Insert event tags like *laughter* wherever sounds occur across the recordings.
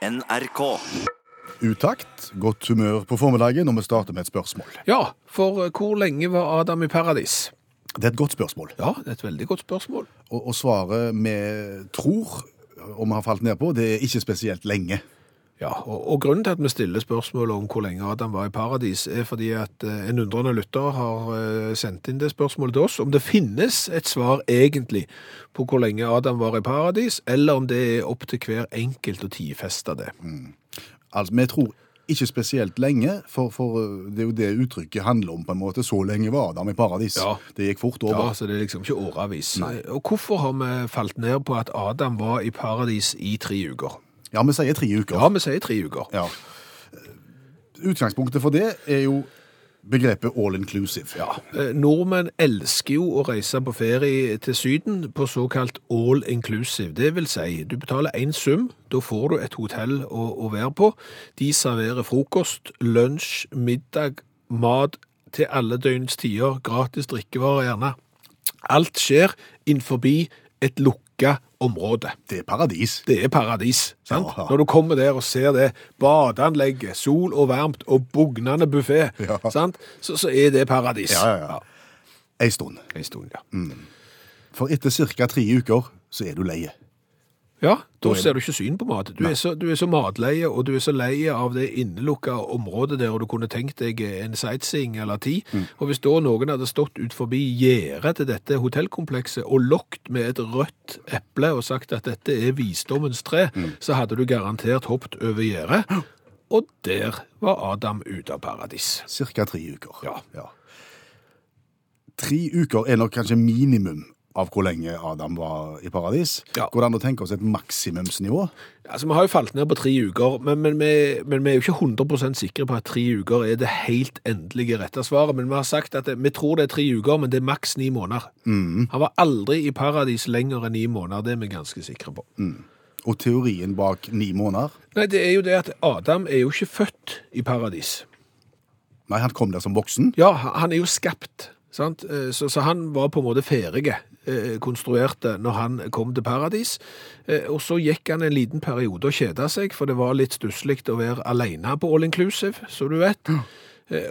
NRK. Utakt, godt humør på formiddagen, og vi starter med et spørsmål. Ja, for eh, hvor lenge var Adam i paradis? Det er et godt spørsmål, Ja, det er et veldig godt spørsmål. og, og svaret vi tror, og vi har falt ned på, det er ikke spesielt lenge. Ja, og, og grunnen til at vi stiller spørsmålet om hvor lenge Adam var i paradis, er fordi at eh, en undrende lytter har eh, sendt inn det spørsmålet til oss, om det finnes et svar egentlig på hvor lenge Adam var i paradis, eller om det er opp til hver enkelt å tidfeste det. Altså, vi tror ikke spesielt lenge, for, for uh, det er jo det uttrykket handler om på en måte. Så lenge var Adam i paradis. Ja. Det gikk fort over. Ja, så det er liksom ikke åravis. Og hvorfor har vi falt ned på at Adam var i paradis i tre uker? Ja, vi sier tre uker. Ja, vi sier tre uker. Ja. Utgangspunktet for det er jo begrepet all inclusive. Ja, eh, nordmenn elsker jo å reise på ferie til syden på såkalt all inclusive. Det vil si, du betaler en sum, da får du et hotell å, å være på. De serverer frokost, lunsj, middag, mat til alle døgnets tider, gratis drikkevarer gjerne. Alt skjer innenfor et lukka område. Det er paradis. Det er paradis. sant? Ja. Når du kommer der og ser det badeanlegget, sol og varmt og bugnende buffé, Ja. sant? Så, så er det paradis. Ja, ja, ja. En stund. Ei stund, ja. For etter ca. tre uker så er du leie. Ja, da er ser du ikke syn på mat. Du er, så, du er så matleie, og du er så leie av det innelukka området der, og du kunne tenkt deg en sightseeing eller ti. Mm. Og hvis da noen hadde stått ut forbi gjerdet til dette hotellkomplekset og lokt med et rødt eple og sagt at dette er visdommens tre, Mm. så hadde du garantert hoppet over gjerdet. Og der var Adam ute av paradis. Cirka tre uker. Ja. Tre uker er nok kanskje minimum av hvor lenge Adam var i paradis. Ja. Går det an å tenke oss et maksimumsnivå? Altså, Vi har jo falt ned på tre uker, men, men, vi, men vi er jo ikke 100% sikre på at tre uker er det helt endelige rette svaret. Men vi har sagt at det, vi tror det er tre uker, men det er maks ni måneder. Han var aldri i paradis lenger enn ni måneder, det er vi ganske sikre på. Og teorien bak ni måneder? Nei, det er jo det at Adam er jo ikke født i paradis. Nei, han kom der som voksen. Ja, han er jo skapt, sant? Eh, Så, så han var på en måte ferdige, eh, konstruerte, når han kom til paradis. Eh, Og så gikk han en liten periode og kjeda seg, for det var litt stusslig å være alene på All Inclusive, så du vet. Ja.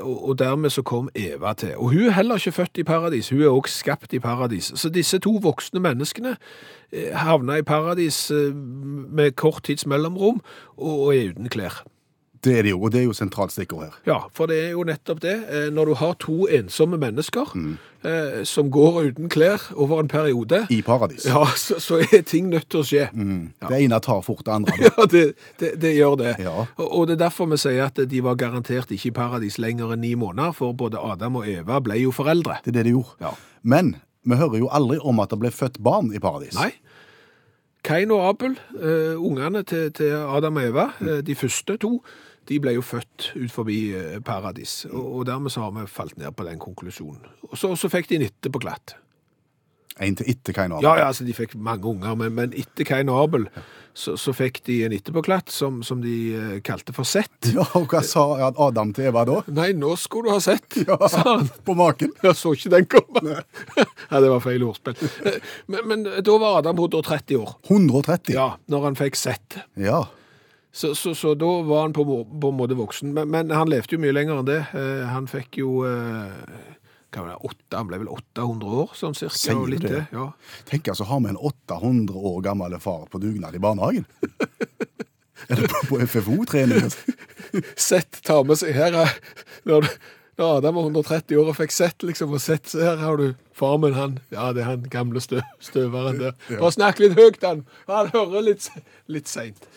Og, og dermed så kom Eva til. Og hun er heller ikke født i paradis, hun er også skapt i paradis. Så disse to voksne menneskene eh, havna i paradis eh, med kort tids mellomrom og er uten klær. Det er det jo, og det er jo sentralt stikkord her. Ja, for det er jo nettopp det. Eh, Når du har to ensomme mennesker mm. som går uten klær over en periode, I paradis. ja, så, så er ting nødt til å skje. Det ene tar fort det andre. *laughs* Ja, det, det, det gjør det. Ja. Og, og det er derfor vi sier at de var garantert ikke i paradis lenger enn ni måneder, for både Adam og Eva ble jo foreldre. Det er det de gjorde. Ja. Men vi hører jo aldri om at det ble født barn i paradis. Nei. Kain og Abel, uh, ungene til, til Adam og Eva, eh, de første to, de ble jo født ut forbi eh, paradis. Og, dermed så har vi falt ned på den konklusjonen. Og så, så fikk de en etter på glatt. En til etter Kain Abel? Ja, ja, altså de fikk mange unger, men, men etter Kain Abel ja. så, så fikk de en etterpåklatt som, som de eh, kalte for Sett. Ja, og hva sa Adam til Eva da? Nei, nå skulle du ha sett, Ja, sa han. på maken. Jeg så ikke den komme. *laughs* ja, det var feil ordspill. Eh, Men, men da var Adam 130 år. 130. Ja, når han fikk Sett. Ja. Så, så, så da var han på, på en måte voksen. Men, men han levde jo mye lenger enn det. Eh, Han fikk jo eh, hva var det, 8, Han ble vel 800 år, sånn cirka. Sier og litt det? Ja. Tenk altså, har vi en 800 år gammel far på dugnad i barnehagen? *laughs* er det på, på FFO-trening? Sett tar med seg her eh, Når, når Adam var 130 år og fikk sett, liksom, og sett, så her har du far min, han. Ja, det er han gamle stø, støveren der. Bare snakk litt høyt, han. Han hører litt, litt seint.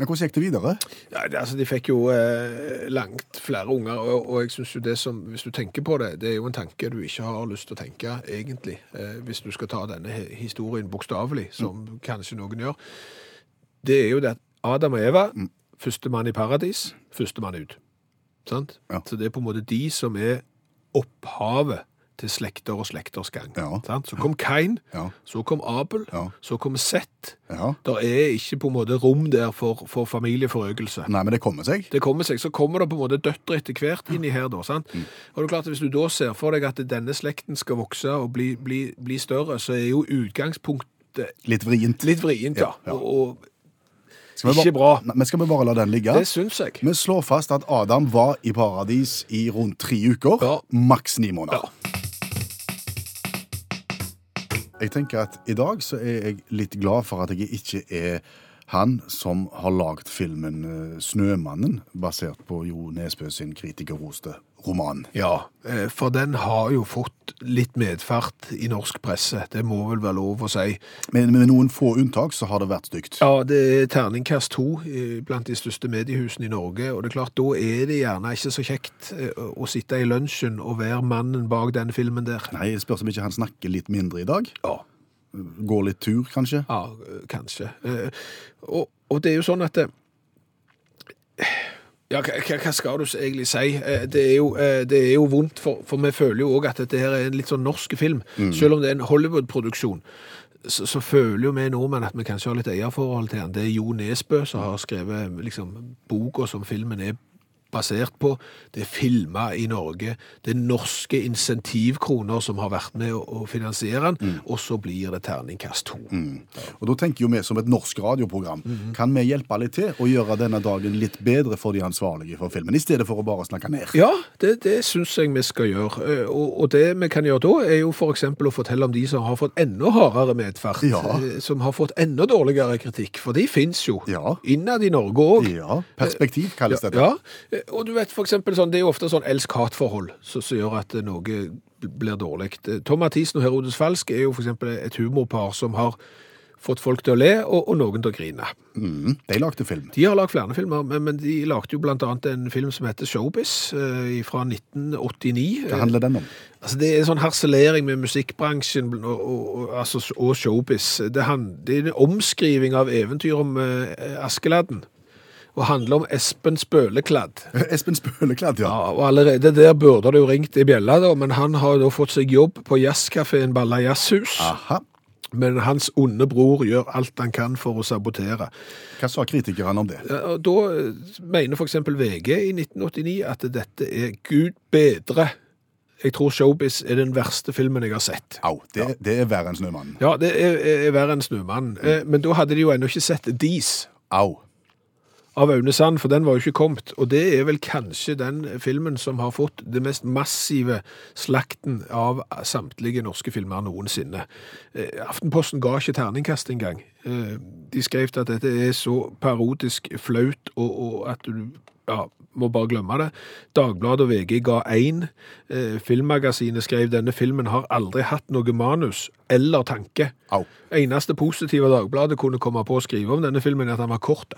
Men hvordan gikk det videre? Ja, det, altså, de fikk jo eh, langt flere unger, og, og jeg synes jo det som, hvis du tenker på det, det er jo en tanke du ikke har lyst til å tenke, egentlig, eh, hvis du skal ta denne historien bokstavelig, som kanskje noen gjør. Det er jo det at Adam og Eva, første mann i paradis, første mann ut. Sant? Ja. Så det er på en måte de som er opphavet til slekter og slekters gang. Ja. Sant? Så kom Kain, Ja. så kom Abel, Ja. så kom Sett. Ja. Det er ikke på en måte rom der for, for familieforøkelse. Nei, men det kommer seg. Det kommer seg, så kommer det på en måte døtre etter hvert inni her da, sant? Og det er klart at hvis du da ser for deg at denne slekten skal vokse og bli, bli, bli større, så er jo utgangspunktet Litt vrient. litt vrient, ja. Og, og Ikke bra. Men skal vi bare la den ligge? Det syns jeg. Vi slår fast at Adam var i paradis i rundt tre uker. Ja. Maks ni måneder. Ja. Jeg tenker at i dag så er jeg litt glad for at jeg ikke er han som har lagd filmen eh, 'Snømannen', basert på Jo Nesbø sin kritikerroste roman. Ja, eh, for den har jo fått litt medfart i norsk presse. Det må vel være lov å si. Men med noen få unntak så har det vært stygt. Ja, det er terningkast to eh, blant de største mediehusene i Norge, og det er klart, da er det gjerne ikke så kjekt eh, å sitte i lunsjen og være mannen bak den filmen der. Nei, jeg spørs om ikke han snakker litt mindre i dag. Ja, Går litt tur, kanskje. ja kanskje. Og, og det er jo sånn at det, ja, hva, skal du egentlig si? Eh, Det er jo, eh, det er jo vondt, for, for vi føler jo òg at dette her er en litt sånn norsk film. Selv om det er en Hollywood-produksjon, så, så føler jo vi nordmenn at vi kanskje har litt eierforhold til den. Det er Jo Nesbø som har skrevet liksom, boka som filmen er basert på. Det er filma i Norge. Det er norske insentivkroner som har vært med å, finansiere den, og så blir det terningkast to. Og da tenker jo vi som et norsk radioprogram, kan vi hjelpe litt til å gjøre denne dagen litt bedre for de ansvarlige for filmen, i stedet for å bare snakke ned? Ja, det, det syns jeg vi skal gjøre. Eh, Og, og det vi kan gjøre da, er jo f.eks. å fortelle om de som har fått enda hardere medfart. Ja. eh, Som har fått enda dårligere kritikk. For de fins jo. Ja. Innad i Norge òg. Ja, perspektiv kalles dette. Ja, og du vet for eksempel sånn, det er jo ofte sånn elsk-hat-forhold som gjør at eh, noe blir dårlig. Eh, Tom Mathisen og Herodes Falsk er jo for eksempel et humorpar som har fått folk til å le, og, og noen til å grine. Mm, de lagde film. De har lagd flere filmer, men, men de lagde jo blant annet en film som heter Showbiz eh, fra 1989. Hva handler den om? Altså, det er en sånn harselering med musikkbransjen og, og, og, altså, og showbiz. Det, han, det er en omskriving av eventyr om eh, Askeladden. Og handler om Espen Spølekladd. *laughs* Espen Spølekladd, ja. Ja, og allerede der burde det jo ringt i bjella, da, men han har da fått seg jobb på jazzkafeen Balla Jazzhus. Aha. Men hans onde bror gjør alt han kan for å sabotere. Hva sa kritikerne om det? Da eh, mener f.eks. VG i 1989 at dette er Gud bedre. Jeg tror Showbiz er den verste filmen jeg har sett. Au, det, det er verre enn Snømannen. Ja, det er, er, er verre enn Snømannen. Mm. Men da hadde de jo ennå ikke sett Dis Au. Av Aune Sand, for den var jo ikke kommet. Og det er vel kanskje den filmen som har fått det mest massive slakten av samtlige norske filmer noensinne. Eh, Aftenposten ga ikke terningkast engang. Eh, De skrev at dette er så parodisk flaut, og, og at du ja, må bare glemme det. Dagbladet og VG ga én. Eh, Filmmagasinet skrev denne filmen har aldri hatt noe manus eller tanke. Au. Eneste positive Dagbladet kunne komme på å skrive om denne filmen, er at han var kort.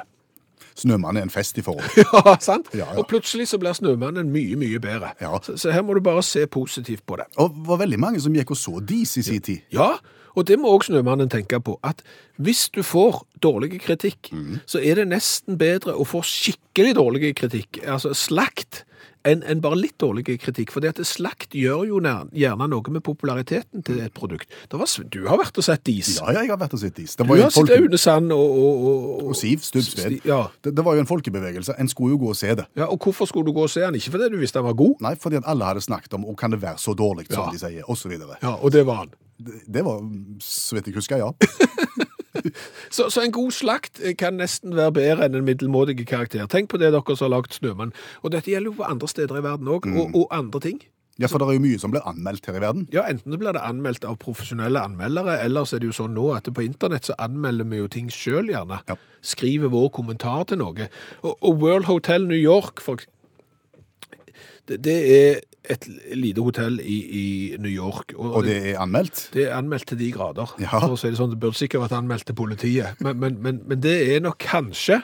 Snømannen er en fest i forhold. *laughs* Ja, sant? Ja, ja. Og plutselig så blir Snømannen mye, mye bedre. Ja. Så, så her må du bare se positivt på det. Og det var veldig mange som gikk og så Dis i sin tid. Ja, og det må også Snømannen tenke på, at hvis du får dårlig kritikk, så er det nesten bedre å få skikkelig dårlig kritikk, altså slakt, enn en bare litt dårlig kritikk. For det at slakt gjør jo gjerne noe med populariteten til et produkt. Var, du har vært og sett Dis. Ja, jeg har vært og sett Dis. Du har sett. Aune Sand og, og, og, og Siv Stubbsved. Ja. Det, det var jo en folkebevegelse. En skulle jo gå og se det. ja, og hvorfor skulle du gå og se den? Ikke fordi du visste den var god? Nei, fordi at alle hadde snakket om og kan det være så dårlig som Ja. de sier, og så videre. Ja, og det var han. Det, det var, så vidt jeg husker, ja. *laughs* *laughs* Så, så en god slakt kan nesten være bedre enn en middelmådig karakter. Tenk på det dere som har lagd Snømann. Og dette gjelder jo på andre steder i verden òg, og, og andre ting. Ja, for det er jo mye som blir anmeldt her i verden. Ja, Enten blir det anmeldt av profesjonelle anmeldere, eller så er det jo sånn nå at på internett så anmelder vi jo ting sjøl, gjerne. Ja. Skriver vår kommentar til noe. Og, og World Hotel New York, for det, det er et lite hotell i, i New York. Og det er anmeldt. Det er anmeldt til de grader. Ja. For å si det sånn, det burde sikkert vært anmeldt til politiet. Men, men, men, men det er nok kanskje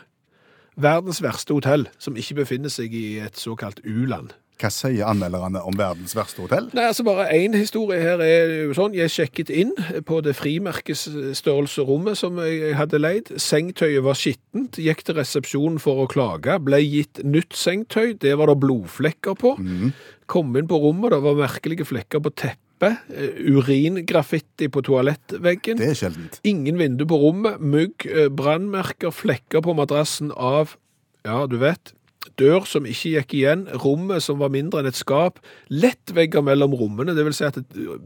verdens verste hotell, som ikke befinner seg i et såkalt u-land. Hva sier anmelderne om verdens verste hotell? Nei, altså bare én historie her er jo sånn. Jeg sjekket inn på det frimerkesstørrelserommet som jeg hadde leid. Sengtøyet var skittent. Gikk til resepsjonen for å klage. Ble gitt nytt sengetøy. Det var det blodflekker på. Kom inn på rommet, det var merkelige flekker på teppet. eh, Uringraffiti på toalettveggen. Det er sjeldent. Ingen vindu på rommet, mugg, eh, brannmerker, flekker på madrassen av, ja, du vet, dør som ikke gikk igjen, rommet som var mindre enn et skap, lett vegger mellom rommene, det vil si at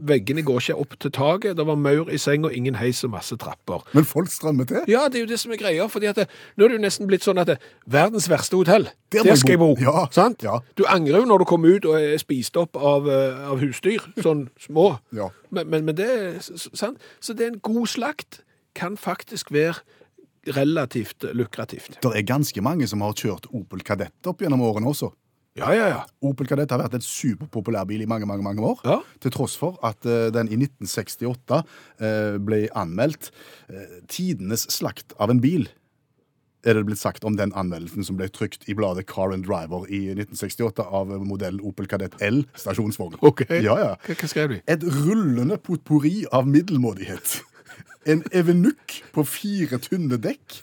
veggene går ikke opp til taket, det var maur i senga, ingen heis og masse trapper. Men folk strømmer til. Ja, det er jo det som er greia, fordi at det, nå er det jo nesten blitt sånn at det, verdens verste hotell, Der der, skal jeg bo. Ja, sant? ja. Du angrer jo når du kommer ut og er spist opp av, eh, av husdyr, sånn små. Ja. Men, men, men det er sant? Så det er en god slakt kan faktisk være relativt lukrativt. Det er ganske mange som har kjørt Opel Kadett opp gjennom årene også. Ja, ja, ja. Opel Kadett har vært en superpopulær bil i mange mange, mange år. Ja. Til tross for at uh, den i 1968 uh, ble anmeldt uh, tidenes slakt av en bil. Er det blitt sagt om den anmeldelsen som ble trykt i bladet Car and Driver i 1968 av modell Opel Kadett L stasjonsvogn? Ok. Ja, ja. Hva skrev de? Et rullende potpourri av middelmådighet. En Evenuk på fire tynne dekk.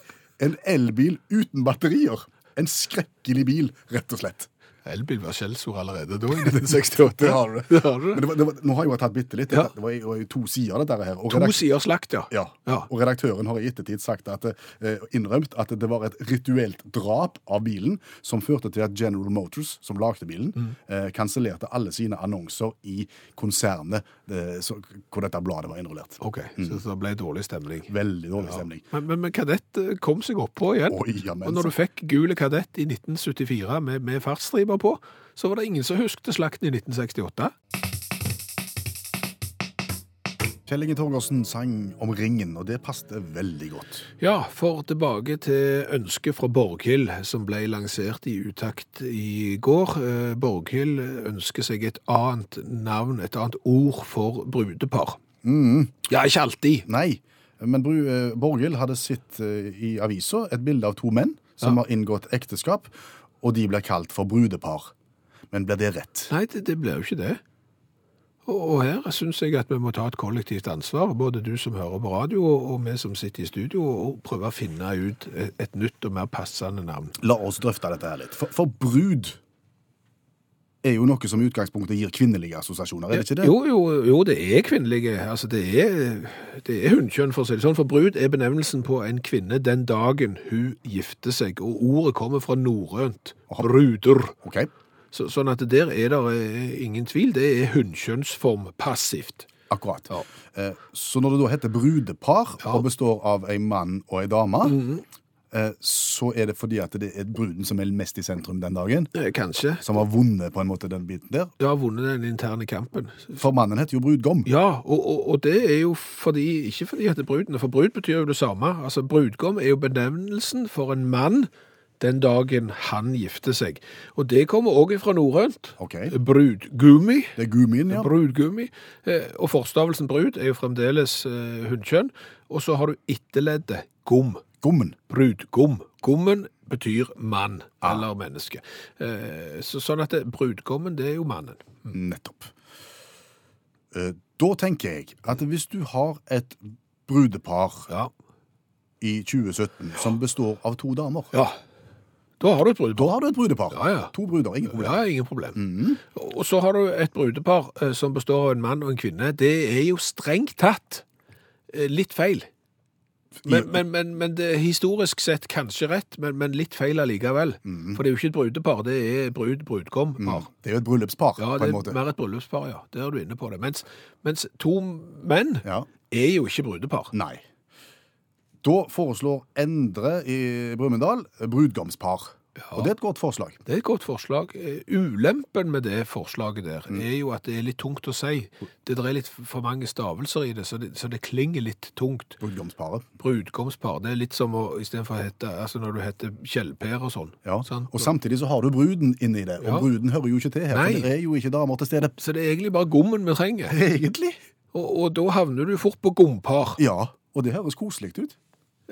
En elbil uten batterier. En skrekkelig bil, rett og slett. Elbil var skjellsord allerede da, i 1968. Det *laughs* har du. Det har du. Men det var, det var, nå har jeg jo tatt bitte litt. Ja. Det var, jo to sider dette her. Og, To sider slakt, ja. ja. Ja. og redaktøren har i ettertid sagt at, eh, innrømt at det var et rituelt drap av bilen som førte til at General Motors, som lagde bilen, Mm. eh, kansellerte alle sine annonser i konsernet eh, så, hvor dette bladet var innrullert. Ok, så det ble dårlig stemning. Veldig dårlig stemning. Men, men, men kadett eh, kom seg oppå igjen. Oi, jamen, og når du fikk gule kadett i 1974 med, med fartsstriper på, så var det ingen som husket slakten i 1968. Kjell Inge Torgersen sang om ringen, og det passte veldig godt. Ja, for tilbake til ønsket fra Borghild, som ble lansert i utakt i går. Eh, Borghild ønsker seg et annet navn, et annet ord for brudepar. Ja, ikke alltid. Nei, men eh, Borghild hadde sett eh, i avisa et bilde av to menn som har inngått ekteskap, og de blir kalt for brudepar. Men blir det rett? Nei, det, det blir jo ikke det. Og, og her syns jeg at vi må ta et kollektivt ansvar, både du som hører på radio og, og vi som sitter i studio, og prøve å finne ut et, et nytt og mer passende navn. La oss drøfte dette her litt. For, for brud er jo noe som i utgangspunktet gir kvinnelige assosiasjoner, er det ikke det? Jo, jo, jo, det er kvinnelige. Altså, det er, det er hunnkjønn, for å si det sånn. For brud er benevnelsen på en kvinne den dagen hun gifter seg. Og ordet kommer fra norrønt. Bruder. Ok, Så, sånn at der er det eh, ingen tvil. Det er hunnkjønnsform passivt. akkurat. Ja. Eh, Så når det da heter brudepar, Ja. Og består av en mann og en dame, eh, så er det fordi at det er bruden som er mest i sentrum den dagen, Eh, Kanskje. som har vunnet på en måte den biten der. Ja, vunnet den interne kampen. For mannen heter jo brudgom. Ja, og, og, og det er jo fordi, ikke fordi at det er bruden, for brud betyr jo det samme. Altså, brudgom er jo benevnelsen for en mann den dagen han gifter seg. Og det kommer også fra norrønt. Ok. Brudgummi. Det er gummien, ja. Brudgummi. Eh, Og forstavelsen brud er jo fremdeles eh, hunnkjønn. Og så har du etterleddet gom. Gommen. Brudgom. Gommen betyr mann eller menneske. Eh, Så, sånn at det, brudgommen, det er jo mannen. Nettopp. Eh, Da tenker jeg at hvis du har et brudepar Ja. i 2017 som består av to damer, ja. Da har du et brudepar. da har du et brudepar. Ja, ja. To bruder, ingen problem. Ja, ingen problem. Og så har du et brudepar eh, som består av en mann og en kvinne. Det er jo strengt tatt eh, litt feil. Men, men, men, men det er historisk sett kanskje rett, men, men litt feil allikevel. For det er jo ikke et brudepar, det er brud-brudgom-par. Det er jo et bryllupspar, Ja, på det en er måte. mer et bryllupspar, ja. Der er du inne på det. Mens, mens to menn Ja. er jo ikke brudepar. Nei. Da foreslår Endre i Brumunddal brudgomspar. Og det er et godt forslag. Det er et godt forslag. Eh, Ulempen med det forslaget der er jo at det er litt tungt å si. Det er litt for mange stavelser i det, så det, så det klinger litt tungt. Brudgomsparet. Brudgomspar, det er litt som å, istedenfor å hete, altså når du heter Kjellper og sånn. Ja. sant? Og samtidig så har du bruden inni det, og Ja. bruden hører jo ikke til her, Nei. for det er jo ikke damer til stede. Så det er egentlig bare gommen vi trenger. *laughs* Egentlig? Og, og da havner du fort på gompar. Ja, og det høres koselig ut.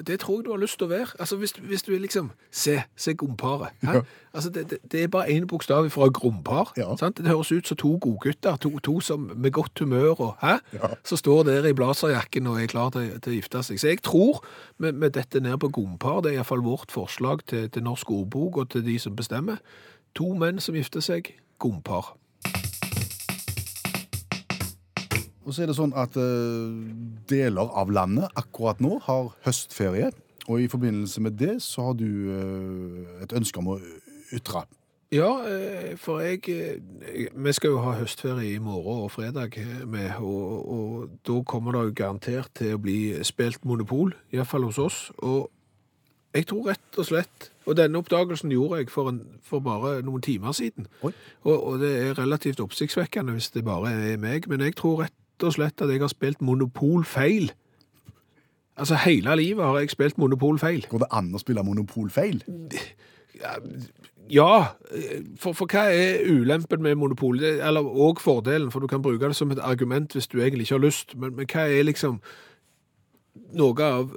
Det tror jeg du har lyst til å være. Altså hvis, hvis du er liksom, se, se gomparet. Ja. Altså det, det, det er bare en bokstav fra grompar. Ja. Det høres ut som to godgutter, to, to som med godt humør og, hæ? Ja. Så står der i blazerjakken og er klar til, til å gifte seg. Så jeg tror vi, vi detter ned på gompar. Det er i hvert fall vårt forslag til, til Norsk ordbok og til de som bestemmer. To menn som gifter seg, gompar. Og så er det sånn at eh, deler av landet akkurat nå har høstferie. Og i forbindelse med det så har du eh, et ønske om å ytre. Ja, eh, for jeg Vi skal jo ha høstferie i morgen og fredag med, og, og da kommer det jo garantert til å bli spilt Monopol, iallfall hos oss. Og jeg tror rett og slett Og denne oppdagelsen gjorde jeg for, en, for bare noen timer siden. Og, og det er relativt oppsiktsvekkende hvis det bare er meg, men jeg tror rett og slett at jeg har spilt Monopol feil. Altså, hele livet har jeg spilt Monopol feil. Går det an å spille monopol feil? Ja, for, for hva er ulempen med monopol? Eller òg fordelen, for du kan bruke det som et argument hvis du egentlig ikke har lyst. Men, men hva er liksom noe av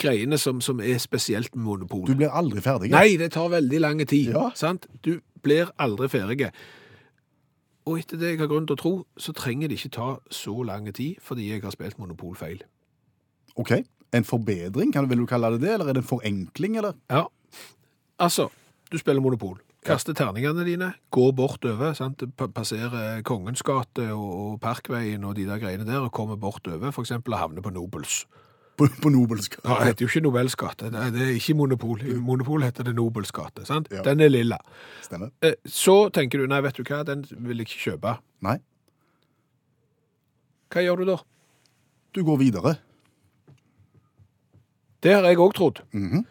greiene som, som er spesielt med monopol? Du blir aldri ferdig. Nei, det tar veldig lang tid. Ja. Sant? Du blir aldri ferdig. Og etter det jeg har grunn til å tro, så trenger det ikke ta så lang tid fordi jeg har spilt monopol feil. Ok, En forbedring, kan, vil du kalle det det? Eller er det en forenkling? eller? Ja, altså, du spiller monopol. Kaster terningene dine, går bortover, sant? Passerer Kongens gate og, og Parkveien og de der greiene der, og kommer bortover, eksempel og havner på Nobels. På, på Nobels gate. Ja, det heter jo ikke Nobels gate, det det er ikke Monopol. I Monopol heter det Nobels gate, sant? Ja. Den er lilla. Stemmer. Eh, Så tenker du, nei, vet du hva, den vil jeg ikke kjøpe. Nei, Hva gjør du da? du går videre. Det har jeg også trodd. Mhm.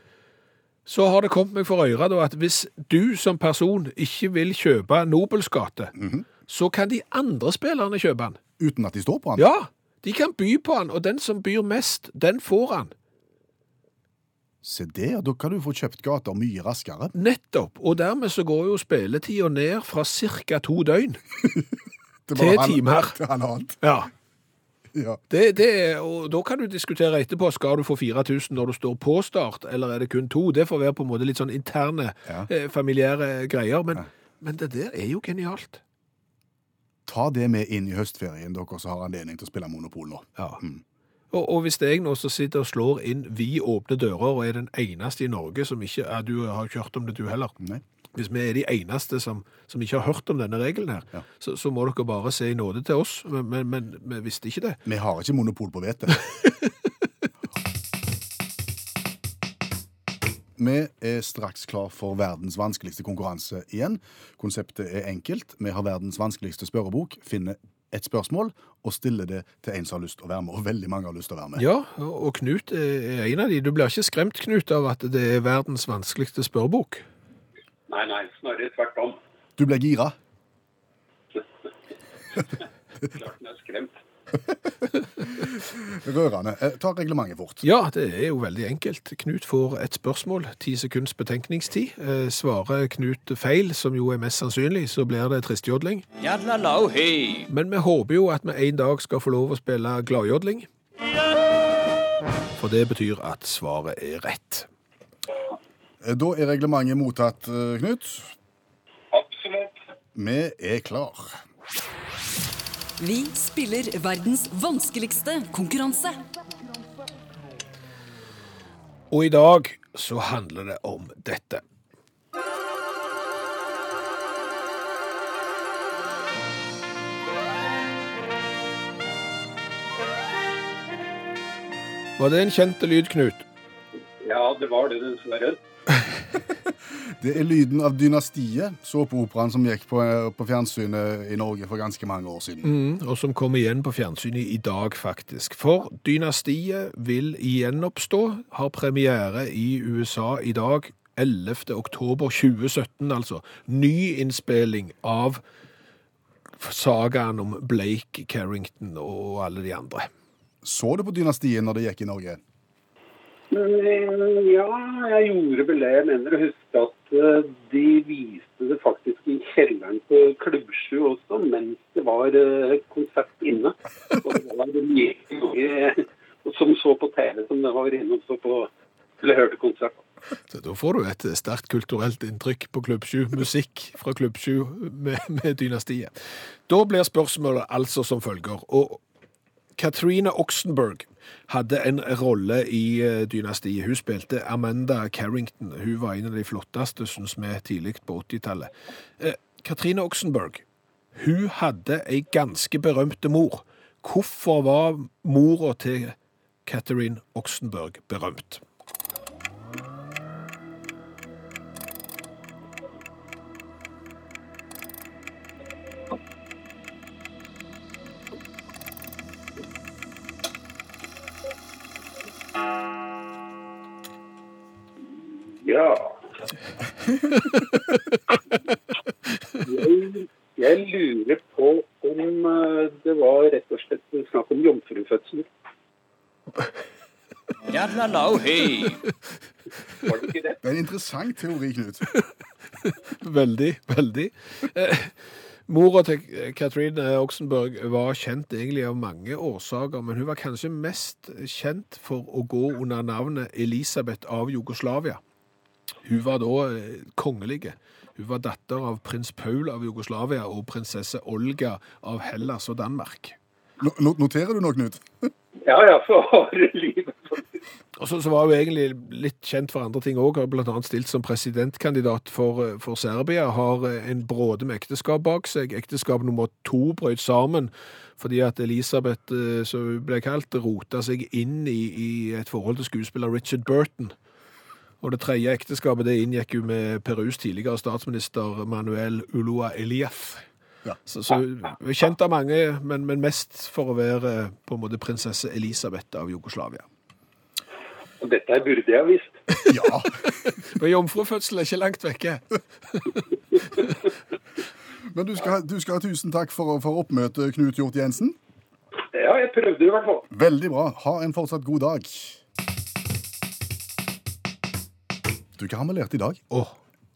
Så har det kommet meg for øyre da, at hvis du som person ikke vil kjøpe Nobels gate, Mhm. så kan de andre spillerne kjøpe den. Uten at de står på den. Ja, de kan by på han, og den som byr mest, den får han. Se der, da kan du få kjøpt gater mye raskere. Nettopp. Og dermed så går jo spilletida ned fra ca. to døgn. *laughs* Til timer. Halvannet. Ja. Ja. Det, det, og da kan du diskutere etterpå, skal du få 4000 når du står på start, eller er det kun to? Det får være på en måte litt sånn interne, Ja. eh, familiære greier. Men, Ja. men det der er jo genialt. Ta det med inn i høstferien, dere som har anledning til å spille Monopol nå. Ja. Mm. Og, og hvis jeg nå som sitter og slår inn vi åpne dører, og er den eneste i Norge som ikke ja, Du har ikke hørt om det, du heller. Nei. Hvis vi er de eneste som, som ikke har hørt om denne regelen her, Ja. så, så må dere bare se i nåde til oss. Men, men, men vi visste ikke det. Vi har ikke monopol på hvete. *laughs* Vi er straks klar for verdens vanskeligste konkurranse igjen. Konseptet er enkelt. Vi har verdens vanskeligste spørrebok, finner et spørsmål og stiller det til en som har lyst til å være med. Og veldig mange har lyst til å være med. Ja, og Knut er en av de. Du blir ikke skremt, Knut, av at det er verdens vanskeligste spørrebok? Nei, nei, snarere tvert om. Du ble gira. *laughs* Klart den er skremt. *laughs* Rørende. Eh, Ta reglementet fort. Ja, det er jo veldig enkelt. Knut får et spørsmål, ti sekunds betenkningstid. Eh, svarer Knut feil, som jo er mest sannsynlig, så blir det tristjodling. Men vi håper jo at vi en dag skal få lov å spille gladjodling. For det betyr at svaret er rett. Eh, Da er reglementet mottatt, Knut. Absolutt. Vi er klar. Vi spiller verdens vanskeligste konkurranse. Og i dag så handler det om dette. Var det en kjent lyd, Knut? Ja, det var det, dessverre. Det er lyden av Dynastiet, såpeoperaen som gikk på, på fjernsynet i Norge for ganske mange år siden. Mm, og som kommer igjen på fjernsynet i dag, faktisk. For Dynastiet vil gjenoppstå, har premiere i USA i dag, 11. oktober 2017, altså. Ny innspilling av sagaen om Blake Carrington og alle de andre. Så du på Dynastiet når det gikk i Norge? Mm, Ja, jeg gjorde vel det. Jeg mener å huske at eh, de viste det faktisk i kjelleren på Klubbsju også, mens det var eh, konsert inne. Og det var mange som så på TV som det var inne og så på eller hørte konsert. Så da får du et sterkt kulturelt inntrykk på Klubb 7, musikk fra Klubb 7 med, med Dynastiet. Da blir spørsmålet altså som følger. Og Katrine Oxenberg hadde en rolle i eh, Dynastiet. Hun spilte Amanda Carrington. Hun var en av de flotteste, syns vi, tidlig på 80-tallet. Eh, Katrina Oxenberg, hun hadde ei ganske berømte mor. Hvorfor var mora til Catherine Oxenberg berømt? Var det ikke det? Det er en interessant teori, Knut. *laughs* Veldig, veldig. Eh, Mora til Katrine Oxenberg var kjent egentlig av mange årsaker, men hun var kanskje mest kjent for å gå under navnet Elisabeth av Jugoslavia. Hun var da eh, kongelige. Hun var datter av prins Paul av Jugoslavia og prinsesse Olga av Hellas og Danmark. No- no- Noterer du noe, Knut? Ja, ja, for harde *laughs* livet. Og så, så var hun egentlig litt kjent for andre ting òg. Har annet stilt som presidentkandidat for, eh, for Serbia. Har eh, en bråde med ekteskap bak seg. Ekteskap nummer to brøt sammen fordi at Elisabeth, eh, som hun ble kalt, rota seg inn i, i et forhold til skuespiller Richard Burton. Og det tredje ekteskapet det inngikk hun med Perus tidligere statsminister Manuel Ulua Eliaf. Ja. Så, så kjent av mange, men, men mest for å være på en måte prinsesse Elisabeth av Jugoslavia. Og dette burde jeg visst. *laughs* Ja. Men jomfrufødsel er ikke langt vekke. *laughs* Men du skal, ha- du skal ha tusen takk for, for oppmøtet, Knut Hjort Jensen. Ja, jeg prøvde i hvert fall. Veldig bra. Ha en fortsatt god dag. Du, hva har vi lært i dag? Åh,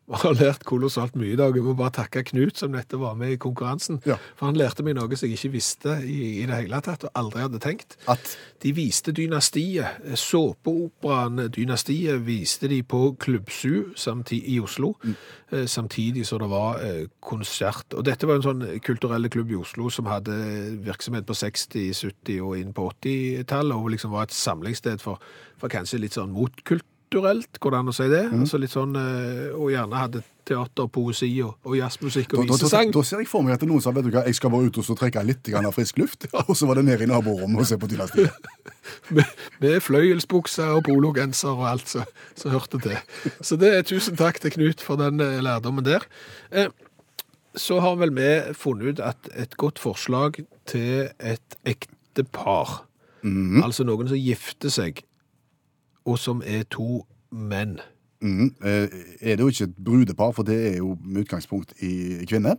vi *laughs* har lært kolossalt mye i dag. Jeg må bare takke Knut som nettopp var med i konkurransen. Ja. For han lærte meg noe som jeg ikke visste i, i det hele tatt, og aldri hadde tenkt. At De viste Dynastiet. Såpeoperaen Dynastiet viste de på Klubbsu samti- i Oslo, mm. samtidig som det var eh, konsert. Og dette var en sånn kulturelle klubb i Oslo som hadde virksomhet på 60-, 70- og inn på 80-tallet, og liksom var et samlingssted for, for kanskje litt sånn motkulturelt, går det an å si det? Altså litt sånn, eh, og gjerne hadde teater, poesi og, og jazzmusikk da, og da, da, visesang. da ser jeg for meg at noen sa vet du hva, jeg skal bare ut og så trekke litt grann av frisk luft, *laughs* og så var det nede i naborommet og se på Dynastiet. *laughs* med, med fløyelsbukser og pologenser og alt som som hørte til. Så det er tusen takk til Knut for den eh, lærdommen der. Eh, så har vel vi funnet ut at et godt forslag til et ektepar, altså noen som gifter seg, og som er to menn. Mm. Eh, er det jo ikke et brudepar, for det er jo med utgangspunkt i kvinne.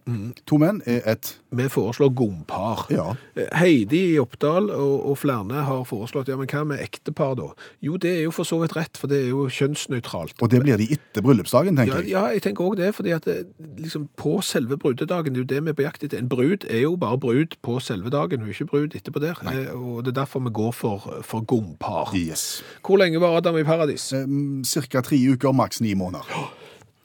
To menn er et Vi foreslår gompar. Ja. Eh, Heidi i Oppdal og, og flere har foreslått, ja, men hva med ektepar da? Jo, det er jo for så vidt rett, for det er jo kjønnsnøytralt. Og det blir de etter bryllupsdagen, Ja, tenker jeg. ja, jeg tenker også det, fordi at det, liksom på selve brudedagen, det er jo det vi er på jakt etter. En brud er jo bare brud på selve dagen, hun er ikke brud etterpå der. Nei. Og det er derfor vi går for, for gompar. Yes. Hvor lenge var Adam i paradis? Eh, Cirka tre uker, maks ni måneder.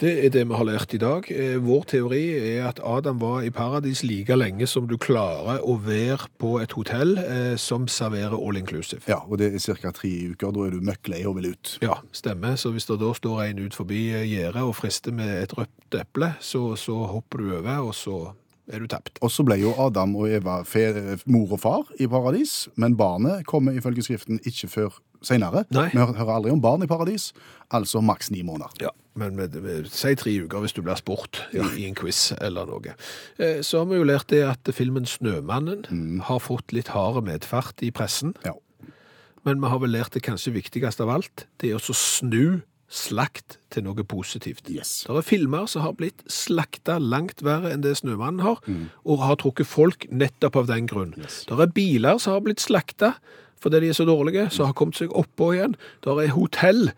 Det er det vi har lært i dag. Eh, Vår teori er at Adam var i paradis like lenge som du klarer å være på et hotell eh, som serverer all inclusive. Ja, og det er cirka tre uker. Da er du møkk lei og vil ut. Ja, stemmer. Så hvis det da står en ut forbi eh, gjerdet og frister med et rødt eple, så, så hopper du over, og så er du tapt. Og så ble jo Adam og Eva mor og far i paradis, men barnet kommer ifølge Skriften ikke før senere. Nei. Vi hører aldri om barn i paradis, altså maks ni måneder. Ja, men med, med, si tre uker hvis du blir spurt i, i en quiz eller noe. Eh, Så har vi jo lært det at filmen Snømannen har fått litt harde medfart i pressen, Ja. men vi har vel lært det kanskje viktigste av alt, det er å snu slakt til noe positivt. Yes. Det er filmer som har blitt slakta langt verre enn det Snømannen har, og har trukket folk nettopp av den grunn. Det er biler som har blitt slakta fordi de er så dårlige, som har kommet seg oppå igjen. Det er hotell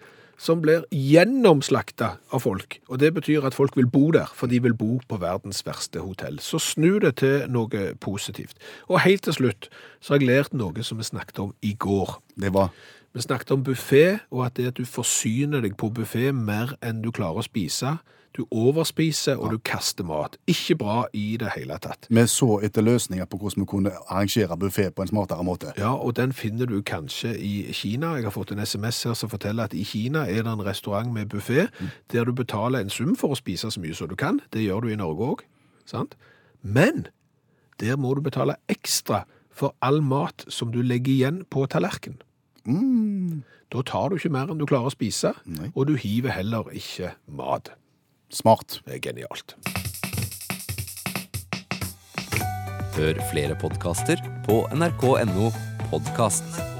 som blir gjennomslakta av folk, og det betyr at folk vil bo der, for de vil bo på verdens verste hotell. Så snu det til noe positivt. Og helt til slutt så har jeg lært noe som vi snakket om i går. Det var Vi snakket om buffet, og at det at du forsyner deg på buffet mer enn du klarer å spise. Du overspiser, og du kaster mat. Ikke bra i det hele tatt. Vi så etter løsninger på hvordan vi kunne arrangere buffé på en smartere måte. Ja, og den finner du kanskje i Kina. Jeg har fått en SMS her som forteller at i Kina er det en restaurant med buffet, der du betaler en sum for å spise så mye som du kan. Det gjør du i Norge òg, sant? Men der må du betale ekstra for all mat som du legger igjen på tallerkenen. Da tar du ikke mer enn du klarer å spise, Nei. og du hiver heller ikke mat. Smart. Det er genialt. Hør flere podkaster på nrk.no podkast.